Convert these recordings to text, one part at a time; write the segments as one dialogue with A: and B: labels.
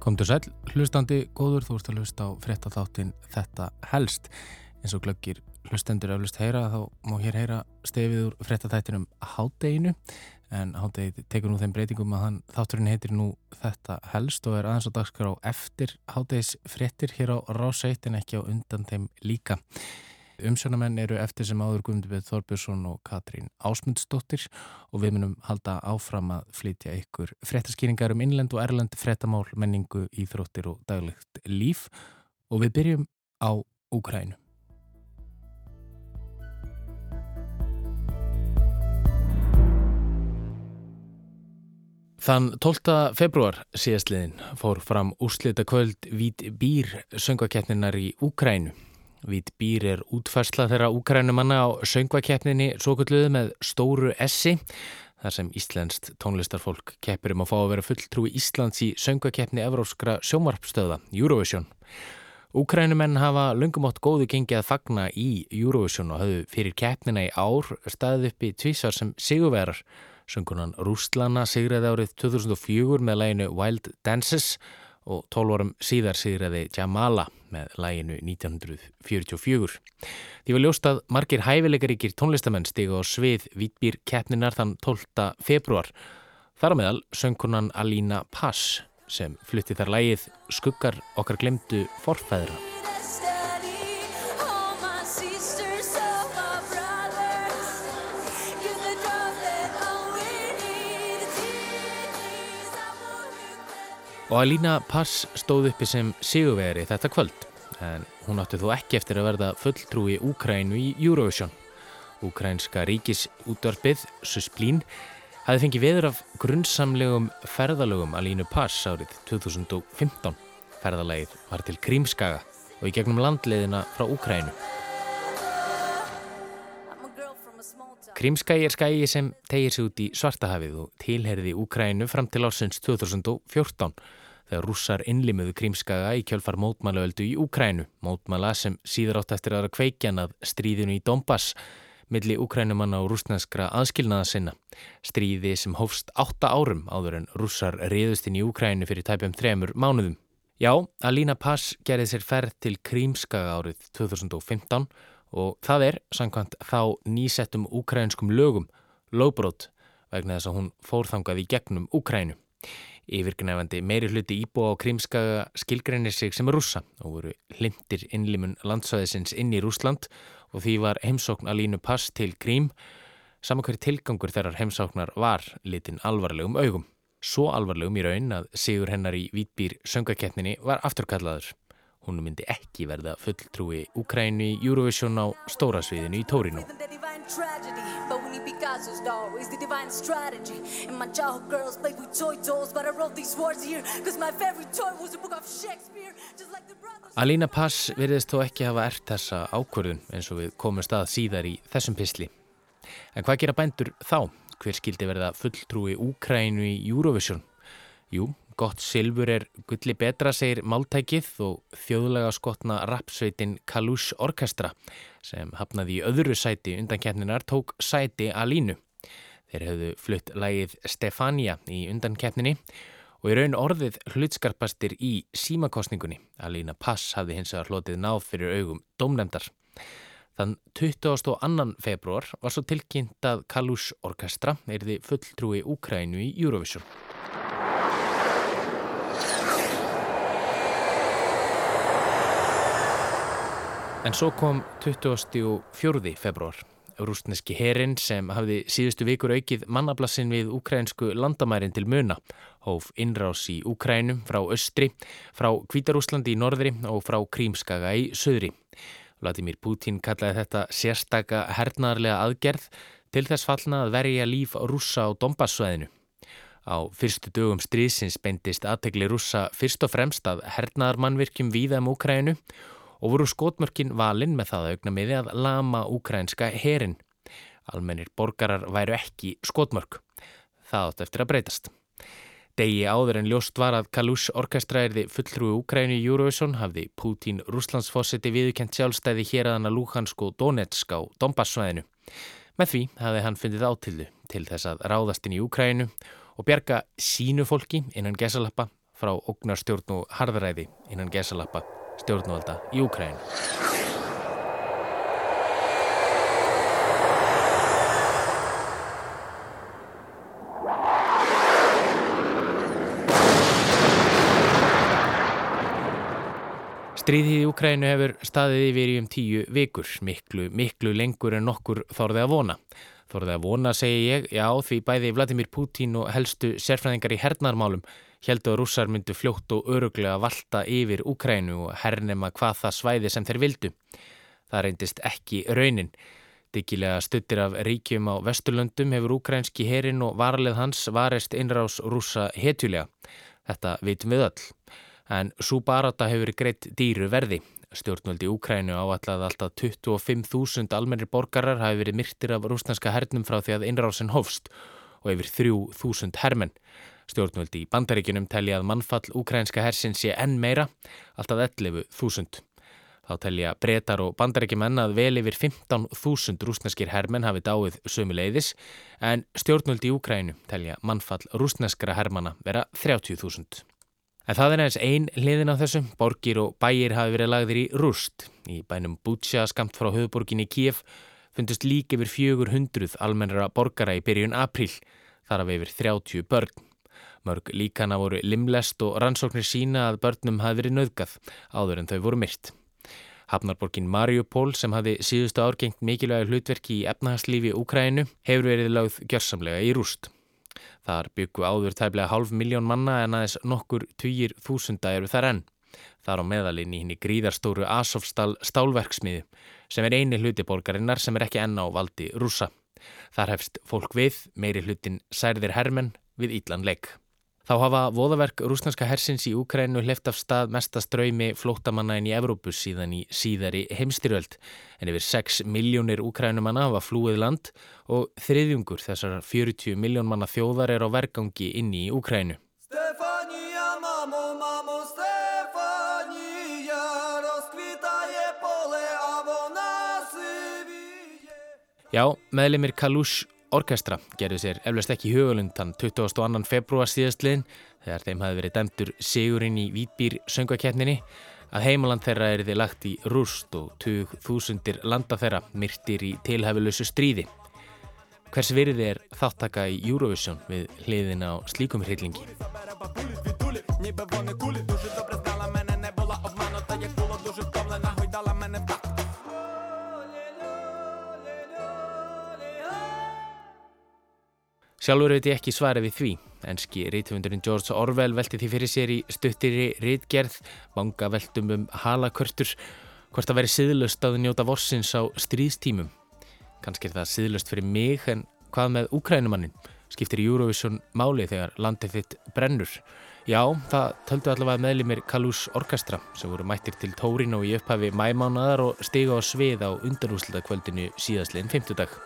A: Komdu sæl, hlustandi góður, þú ert að hlusta á frettatháttin Þetta helst. eins og glöggir hlustendur að hlust heyra þá má hér heyra stefið úr frettathættinum hádeginu en hádegið tekur nú þeim breytingum að hann þátturinn heitir nú Þetta helst og er aðeins á dagskrá eftir hádegis frettir hér á ráseitt en ekki á undan þeim líka. Umsjónamenn eru eftir sem áður Guðmundur Þorbjörnsson og Katrín Ásmundsdóttir og við munum halda áfram að flytja ykkur frettaskýringar um innlend og erlend frettamál, menningu, íþróttir og daglegt líf og við byrjum á Úkrænu. Þann 12. februar síðastliðin fór fram úrslita kvöld Vít Býr söngakeppninar í Úkrænu. Vít býr er útfærsla þeirra úkrænumanna á söngvakeppninni svo kulluðu með stóru essi þar sem íslenskt tónlistarfólk keppir um að fá að vera fulltrúi Íslands í söngvakeppni Evróskra sjómarpstöða Eurovision. Úkrænumenn hafa lungumótt góðu gengi að fagna í Eurovision og hafðu fyrir keppnina í ár staðið upp í tvísar sem sigurverar. Söngunan Rústlana sigraði árið 2004 með læginu Wild Dances og 12 árum síðar sigraði Jamala með læginu 1944. Því var ljóst að margir hæfileikaríkir tónlistamenn stiga á svið Vítbýr keppninar þann 12. februar. Þar á meðal söngkunan Alína Pass sem flutti þar lægið Skuggar okkar glemdu forfæðra. Og Alína Pass stóð uppi sem sigurveri þetta kvöld, en hún átti þó ekki eftir að verða fulltrúi Úkrænu í Eurovision. Úkrænska ríkisútvarpið, Susplín, hafi fengið veður af grunnsamlegum ferðalögum Alínu Pass árið 2015. Ferðalegið var til Krímskaga og í gegnum landleiðina frá Úkrænu. Krímskagi er skagi sem tegir sig út í Svartahafið og tilherði Úkrænu fram til ásins 2014 þegar rússar innlimuðu krímskaga í kjölfar mótmælaöldu í Úkrænu, mótmæla sem síður átt eftir aðra kveikjan að stríðinu í Donbass milli Úkrænumanna og rúsnenskra aðskilnaða sinna. Stríði sem hófst átta árum áður en rússar reyðust inn í Úkrænu fyrir tæpjum þremur mánuðum. Já, Alína Pass gerði sér ferð til krímskaga árið 2015 og það er, samkvæmt þá nýsettum úkrænskum lögum, lögbrót vegna þess að hún fórþangað í gegnum Úkrænu. Yfirgnefandi meiri hluti íbúa á Krímskaga skilgreinir sig sem rússa og voru hlindir innlimun landsvæðisins inn í Rúsland og því var heimsókn alínu pass til Krím saman hverju tilgangur þeirrar heimsóknar var litin alvarlegum augum. Svo alvarlegum í raun að Sigur hennar í Vítbýr söngakeppninni var afturkallaður. Hún myndi ekki verða fulltrúi Úkrænu í Eurovision á stóra sviðinu í Tórinu. Picasso's doll is the divine strategy. And my childhood girls played with toy dolls, but I wrote these words here, cause my favorite toy was a book of Shakespeare, just like the brothers... Alína Pass veriðist þó ekki hafa ert þessa ákvörðun eins og við komum stað síðar í þessum pisli. En hvað gera bændur þá? Hver skildi verða fulltrúi Úkrænu í Eurovision? Jú, gott silfur er gulli betra, segir máltækið og þjóðlega skotna rapsveitin Kalush Orkestra sem hafnaði í öðru sæti undan keppninar tók sæti Alínu. Þeir hefðu flutt lægið Stefania í undan keppninni og í raun orðið hlutskarpastir í símakostningunni. Alína Pass hafði hins vegar hlotið náð fyrir augum domnemdar. Þann 22. februar var svo tilkynnt að Kalush Orkestra erði fulltrúi Úkrænu í Eurovision. En svo kom 24. februar. Rústneski herin sem hafði síðustu vikur aukið mannablassin við ukrainsku landamærin til muna. Hóf innrás í Ukrænum frá östri, frá Kvítarúslandi í norðri og frá Krímskaga í söðri. Vladimir Putin kallaði þetta sérstaka hernarlega aðgerð til þess fallna að verja líf rússa á Dombassvæðinu. Á fyrstu dögum stríðsins beindist aðtegli rússa fyrst og fremst að hernarmannvirkjum víða um Ukrænu og voru skotmörkin valinn með það aukna miði að lama úkrænska herin. Almennir borgarar væru ekki skotmörk. Það átt eftir að breytast. Degi áður en ljóst var að Kalush orkestra erði fulltrúi Úkræni í Eurovision hafði Putin Rúslandsfossiti viðkent sjálfstæði hér að hana Luhansk og Donetsk á Donbassvæðinu. Með því hafði hann fundið átildu til þess að ráðast inn í Úkrænu og bjerga sínu fólki innan gesalappa frá ógnarstjórn og harðræði innan gesalappa stjórnvalda í Úkræn. Stríðið í Ukrænu hefur staðið yfir í um tíu vikur, miklu, miklu lengur en nokkur þorði að vona. Þorði að vona, segi ég, já því bæði Vladimir Putin og helstu sérfræðingar í hernarmálum heldu að rússar myndu fljótt og öruglega valta yfir Ukrænu og hernema hvað það svæði sem þeir vildu. Það reyndist ekki raunin. Diggilega stuttir af ríkjum á Vesturlöndum hefur ukrænski herin og varlið hans varist innrás rússa hetjulega. Þetta vitum við öll en svo barata hefur greitt dýru verði. Stjórnvöldi Úkrænu áallað alltaf 25.000 almennir borgarar hafi verið myrtir af rúsnanska hernum frá því að innrásin hofst og yfir 3.000 hermenn. Stjórnvöldi í bandaríkunum telli að mannfall úkrænska hersin sé enn meira, alltaf 11.000. Þá telja breytar og bandaríkjumenn að vel yfir 15.000 rúsneskir hermenn hafi dáið sömu leiðis en stjórnvöldi í Úkrænu telja mannfall rúsneskra hermana vera 30.000. En það er eins einn hliðin á þessum. Borgir og bæir hafi verið lagðir í rúst. Í bænum Bútsja skamt frá höfuborginni Kíef fundust lík yfir 400 almennara borgara í byrjun april. Þar af yfir 30 börn. Mörg líkana voru limlest og rannsóknir sína að börnum hafi verið nöðgað áður en þau voru myrt. Hafnarborgin Mariupol sem hafi síðustu árgengt mikilvægur hlutverki í efnahagslífi Úkrænu hefur verið lagð gjörsamlega í rúst. Þar byggu áður tæplega hálf miljón manna en aðeins nokkur týjir þúsunda eru þar enn. Þar á meðalinn í henni gríðarstóru Asofstal stálverksmiði sem er eini hluti borgarinnar sem er ekki enn á valdi rúsa. Þar hefst fólk við, meiri hlutin særðir hermen við Ídlan legg. Þá hafa voðaverk rúsnarska hersins í Úkrænu hleft af stað mestast draumi flóttamanna inn í Evrópus síðan í síðari heimstyröld. En yfir 6 miljónir Úkrænumanna hafa flúið land og þriðjungur þessar 40 miljón manna þjóðar er á vergangi inn í Úkrænu. Stefania, mamo, mamo, Stefania, Já, meðlemið Kalush Orkestra gerði sér eflaust ekki hugulund þann 22. februar síðastliðin þegar þeim hafi verið dæmtur sigurinn í Vítbýr söngvakeppninni að heimaland þeirra er þið lagt í rúst og 20.000 landa þeirra myrtir í tilhæfulösu stríði. Hvers virði er þáttaka í Eurovision við hliðin á slíkum hryllingi? Sjálfur veit ég ekki svarið við því. Enski rítvöndurinn George Orwell velti því fyrir sér í stuttiri rítgerð, vanga veltum um halakörtur, hvort að veri siðlust að njóta vorsins á stríðstímum. Kanski er það siðlust fyrir mig, en hvað með Ukrænumannin? Skiptir Eurovision máli þegar landið þitt brennur? Já, það töldu allavega meðlimir Kalús Orkestra sem voru mættir til Tórin og í upphafi mæmánaðar og stiga á svið á undanúslutakvöldinu síðastliðin 50 dag.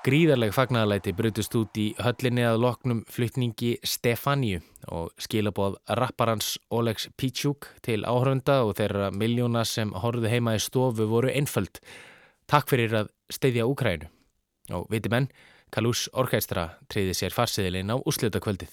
A: Gríðarleg fagnæðalæti brutust út í höllinni að loknum flytningi Stefáníu og skilabóð rapparans Olegs Pítsjúk til áhörunda og þeirra miljóna sem horfðu heima í stofu voru einföld. Takk fyrir að steyðja Úkrænu. Og viti menn, Kalús Orkestra treyði sér farsiðilinn á úslutakvöldið.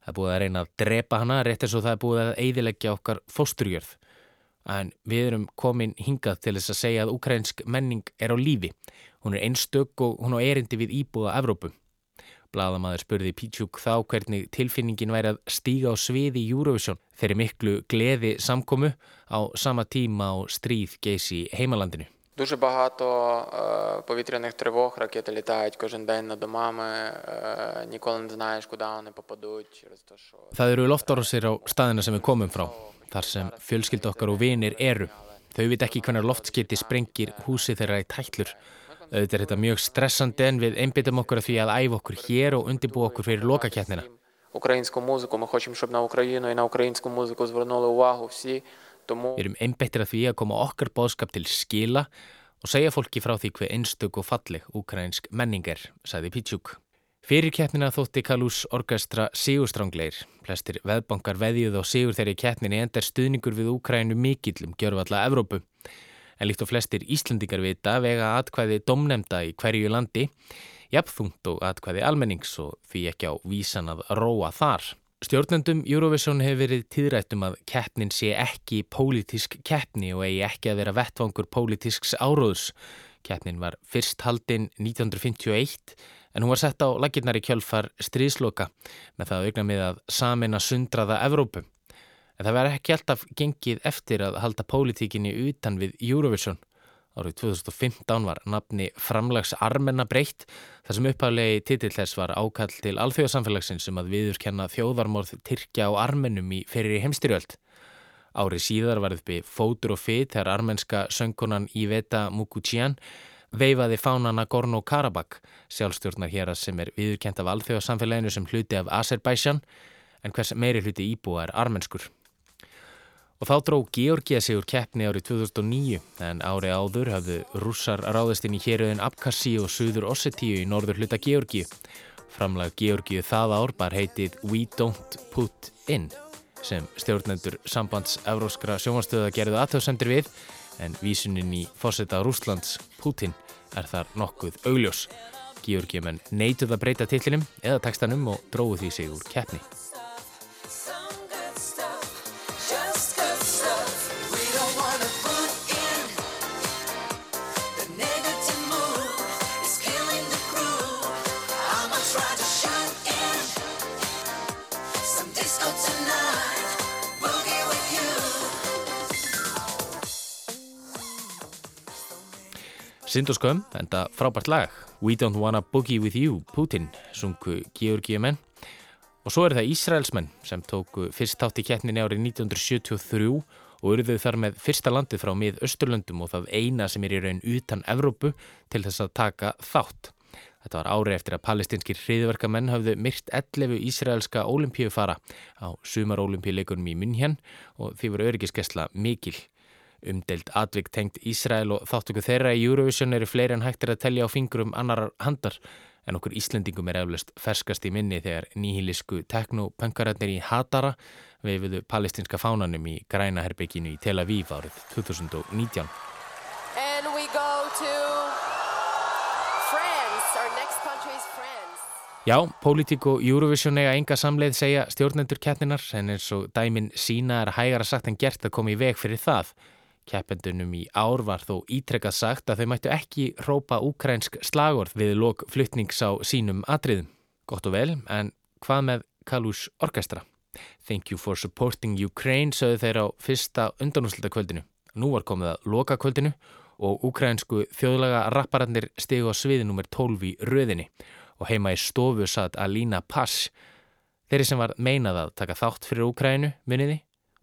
A: Það er búið að reyna að drepa hana rétt eins og það er búið að eidilegja okkar fósturjörð. En við erum komin hingað til þess að segja að ukrainsk menning er á lífi. Hún er einstök og hún á erindi við íbúða Evrópu. Blaðamaður spurði Pítsjúk þá hvernig tilfinningin væri að stíga á sviði í Eurovision þeirri miklu gleði samkomu á sama tíma á stríð geysi heimalandinu.
B: Дуже багато е, повітряних тривог, ракети літають кожен день над домами, е, ніколи не знаєш, куди вони попадуть. Через те, що...
A: Það eru loftárásir á staðina sem við komum frá, þar sem fjölskyld okkar og vinir eru. Þau veit ekki hvernig loftskipti sprengir húsi þeirra í tætlur. Þetta er þetta mjög stressandi en við einbyttum okkur að því að æfa okkur hér og undibú okkur fyrir lokaketnina.
B: Українську музику, ми хочемо, щоб на Україну і на українську музику звернули увагу всі.
A: Við erum einbættir að því að koma okkar bóðskap til skila og segja fólki frá því hver einstök og falleg ukrainsk menninger, sagði Pítsjúk. Fyrir keppnina þótti Kalús orkestra Sigurstrangleir. Plestir veðbankar veðið og Sigur þegar í keppninu endar stuðningur við Úkrænu mikillum gjörfalla Evrópu. En líkt og flestir Íslandingar vita vega atkvæði domnemda í hverju landi, jafnþungt og atkvæði almennings og því ekki á vísan að róa þar. Stjórnendum Eurovision hefur verið tíðrætt um að keppnin sé ekki pólitísk keppni og eigi ekki að vera vettvangur pólitísks áróðs. Keppnin var fyrst haldinn 1951 en hún var sett á laginnar í kjölfar stríðsloka með það aukna með að samina sundraða Evrópu. En það verði ekki alltaf gengið eftir að halda pólitíkinni utan við Eurovision. Árið 2015 var nafni framlags Armenna breytt þar sem upphæflegi titill þess var ákall til alþjóðsamfélagsins sem að viðurkenna þjóðarmorð Tyrkja og Armennum í fyrir heimstyrjöld. Árið síðar var uppi fótur og fyt þegar armenska söngkonan Iveta Mukuchian veifaði fánana Gorno-Karabakh, sjálfstjórnar hér að sem er viðurkent af alþjóðsamfélaginu sem hluti af Azerbaijan en hvers meiri hluti íbúa er armenskur. Og þá dró Georgia sig úr keppni árið 2009 en ári áður hafðu rússar ráðist inn í héröðin Abkassi og Suður Ossetíu í norður hluta Georgi. Framlag Georgiu það ár bar heitið We Don't Put In sem stjórnendur sambands evróskra sjómanstöða gerðu aðtöðsendir við en vísunin í fósetta Rúslands Putin er þar nokkuð augljós. Georgiumenn neituð að breyta tillinum eða textanum og dróðu því sig úr keppni. Sind og skömm, enda frábært lag We Don't Wanna Boogie With You, Putin sungu Georgíumenn og svo er það Ísraelsmenn sem tóku fyrst þátt í keppninni árið 1973 og eruðu þar með fyrsta landið frá mið Östurlöndum og það eina sem er í raun utan Evrópu til þess að taka þátt. Þetta var árið eftir að palestinskir hriðverkamenn hafðu myrt 11 ísraelska ólimpíufara á sumar ólimpíuleikunum í München og því voru öryggiskesla mikil. Umdelt atvik tengt Ísrael og þáttöku þeirra í Eurovision eru fleiri en hægtir að telja á fingurum annarar handar en okkur Íslendingum er eflaust ferskast í minni þegar nýhilisku teknopönkararnir í Hatara veifuðu palestinska fánanum í grænaherbygginu í Tel Aviv árið 2019.
C: And we go to France. Our next country is France.
A: Já, pólitík og Eurovision eiga enga samleið segja stjórnendur keppninar en eins og dæmin sína er hægara sagt en gert að koma í veg fyrir það. Keppendunum í ár var þó ítrekkað sagt að þau mættu ekki rópa úkrænsk slagorð við lok fluttnings á sínum atriðum. Gott og vel, en hvað með Kalús orkestra? Thank you for supporting Ukraine, sögðu þeir á fyrsta undanúslita kvöldinu. Nú var komið að loka kvöldinu og úkrænsku þjóðlaga rappararnir stegu á sviði nummer 12 í röðinni og heima í stofu satt Alina Pass, þeirri sem var meinað að taka þátt fyrir Úkrænu, muniði,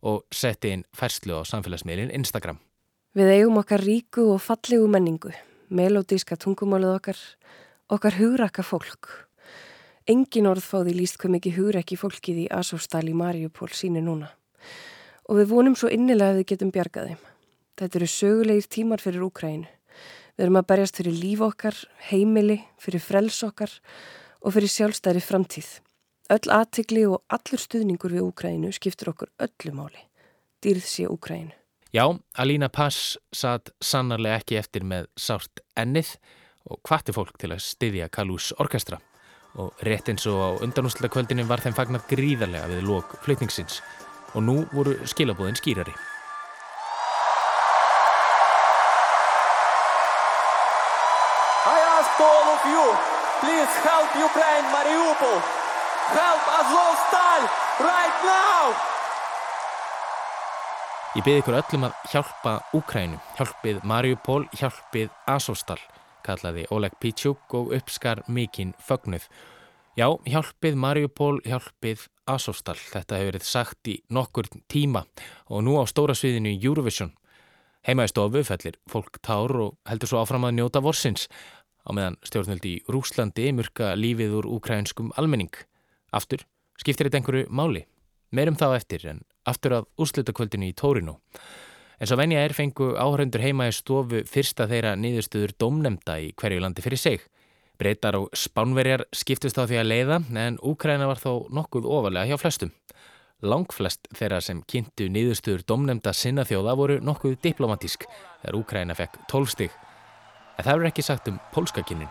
A: og setti inn færslu á samfélagsmiðlinn Instagram.
D: Við eigum okkar ríku og fallegu menningu, melodíska tungumálið okkar, okkar hugrakka fólk. Engin orð fáði líst hvað mikið hugrakki fólkið í Asofstal í Mariupól sínu núna. Og við vonum svo innilega að við getum bjargað þeim. Þetta eru sögulegir tímar fyrir Úkrænu. Við erum að berjast fyrir líf okkar, heimili, fyrir frels okkar og fyrir sjálfstæri framtíð. Öll aðtigli og allur stuðningur við Úkrænu skiptur okkur öllu máli. Dýrð sé Úkrænu.
A: Já, Alina Pass satt sannarlega ekki eftir með sárt ennið og hvati fólk til að styðja Kalús orkestra. Og rétt eins og á undanúslega kvöldinu var þeim fagnat gríðarlega við lok flutningsins og nú voru skilabóðin skýrari.
E: I ask all of you, please help Ukraine, Mariupol. Help Azovstal right now!
A: Ég byrði ykkur öllum að hjálpa Úkrænu, hjálpið Mariupol, hjálpið Asostal, kallaði Oleg Pichuk og uppskar mikinn fögnuð. Já, hjálpið Mariupol, hjálpið Asostal. Þetta hefur verið sagt í nokkur tíma og nú á stóra sviðinu Eurovision. Heima í stofu fellir fólk tár og heldur svo áfram að njóta vorsins á meðan stjórnvöldi í Rúslandi murka lífið úr ukrainskum almenning. Aftur skiptir þetta einhverju máli. Meirum þá eftir en aftur að úrslutakvöldinu í Tórinu. En svo venja er fengu áhörundur heima í stofu fyrsta þeirra niðurstuður domnemda í hverju landi fyrir sig. Breytar og spánverjar skiptust á því að leiða en Úkræna var þó nokkuð ofalega hjá flestum. Langflest þeirra sem kynntu niðurstuður domnemda sinna þjóða voru nokkuð diplomatísk þegar Úkræna fekk 12 stig. En það er ekki sagt um pólskakynnin.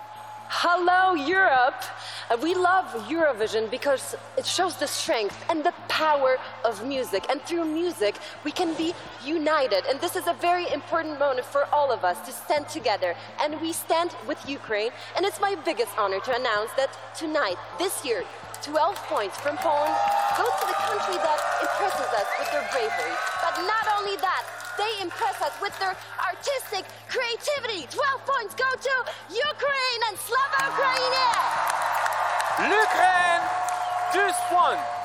C: Hello, Europe! Uh, we love Eurovision because it shows the strength and the power of music. And through music, we can be united. And this is a very important moment for all of us to stand together. And we stand with Ukraine. And it's my biggest honor to announce that tonight, this year, 12 points from Poland go to the country that impresses us with their bravery. But not only that, they impress us with their artistic creativity. 12 points go to Ukraine and Slava Ukraine!
E: L'Ukraine, 12 points.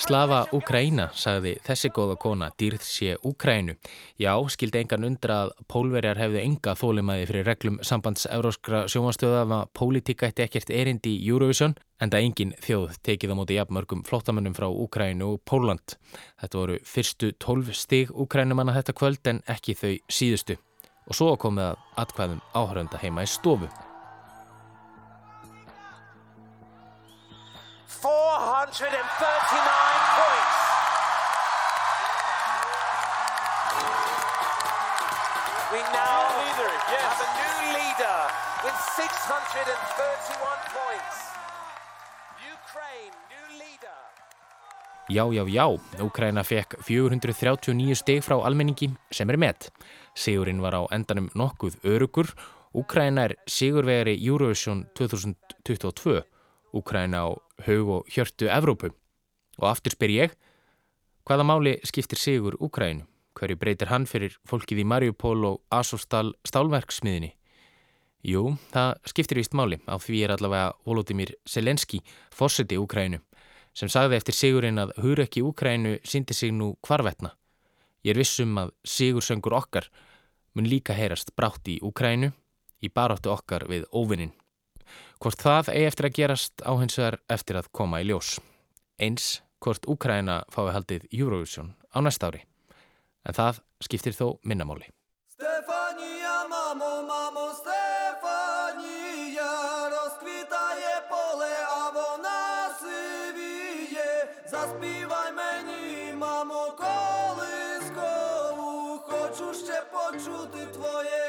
A: Slava Úkraína, sagði þessi góða kona, dýrð sé Úkrænu. Já, skildi engan undra að pólverjar hefðu enga þólimaði fyrir reglum sambands euróskra sjómanstöða að pólitíka eitt ekkert erindi í Eurovision, en það engin þjóð tekið á móti jafnmörgum flottamönnum frá Úkrænu og Póland. Þetta voru fyrstu tólf stig Úkrænumanna þetta kvöld en ekki þau síðustu. Og svo komið að atkvæðum áhörönda heima í stofu.
E: 439
A: Já, já, já, Úkraina fekk 439 stig frá almenningi sem er með. Sigurinn var á endanum nokkuð örugur. Úkraina er sigurvegari Eurovision 2022. Úkraina á haug og hjörtu Evrópu. Og aftur spyr ég, hvaða máli skiptir sigur Úkrainu? Hverju breytir hann fyrir fólkið í Mariupol og Asostal stálverksmiðinni? Jú, það skiptir vist máli á því er allavega Volodymyr Selenski, fórseti Úkrænu, sem sagði eftir sigurinn að hurökk í Úkrænu syndi sig nú hvarvetna. Ég er vissum að sigursöngur okkar mun líka heyrast brátt í Úkrænu í baráttu okkar við óvinnin. Hvort það eigi eftir að gerast áhensar eftir að koma í ljós. Eins hvort Úkræna fái haldið Eurovision á næsta ári. En það skiptir þó minnamáli.
F: Stefán! Заспівай мені, мамо, колискову, хочу ще почути твоє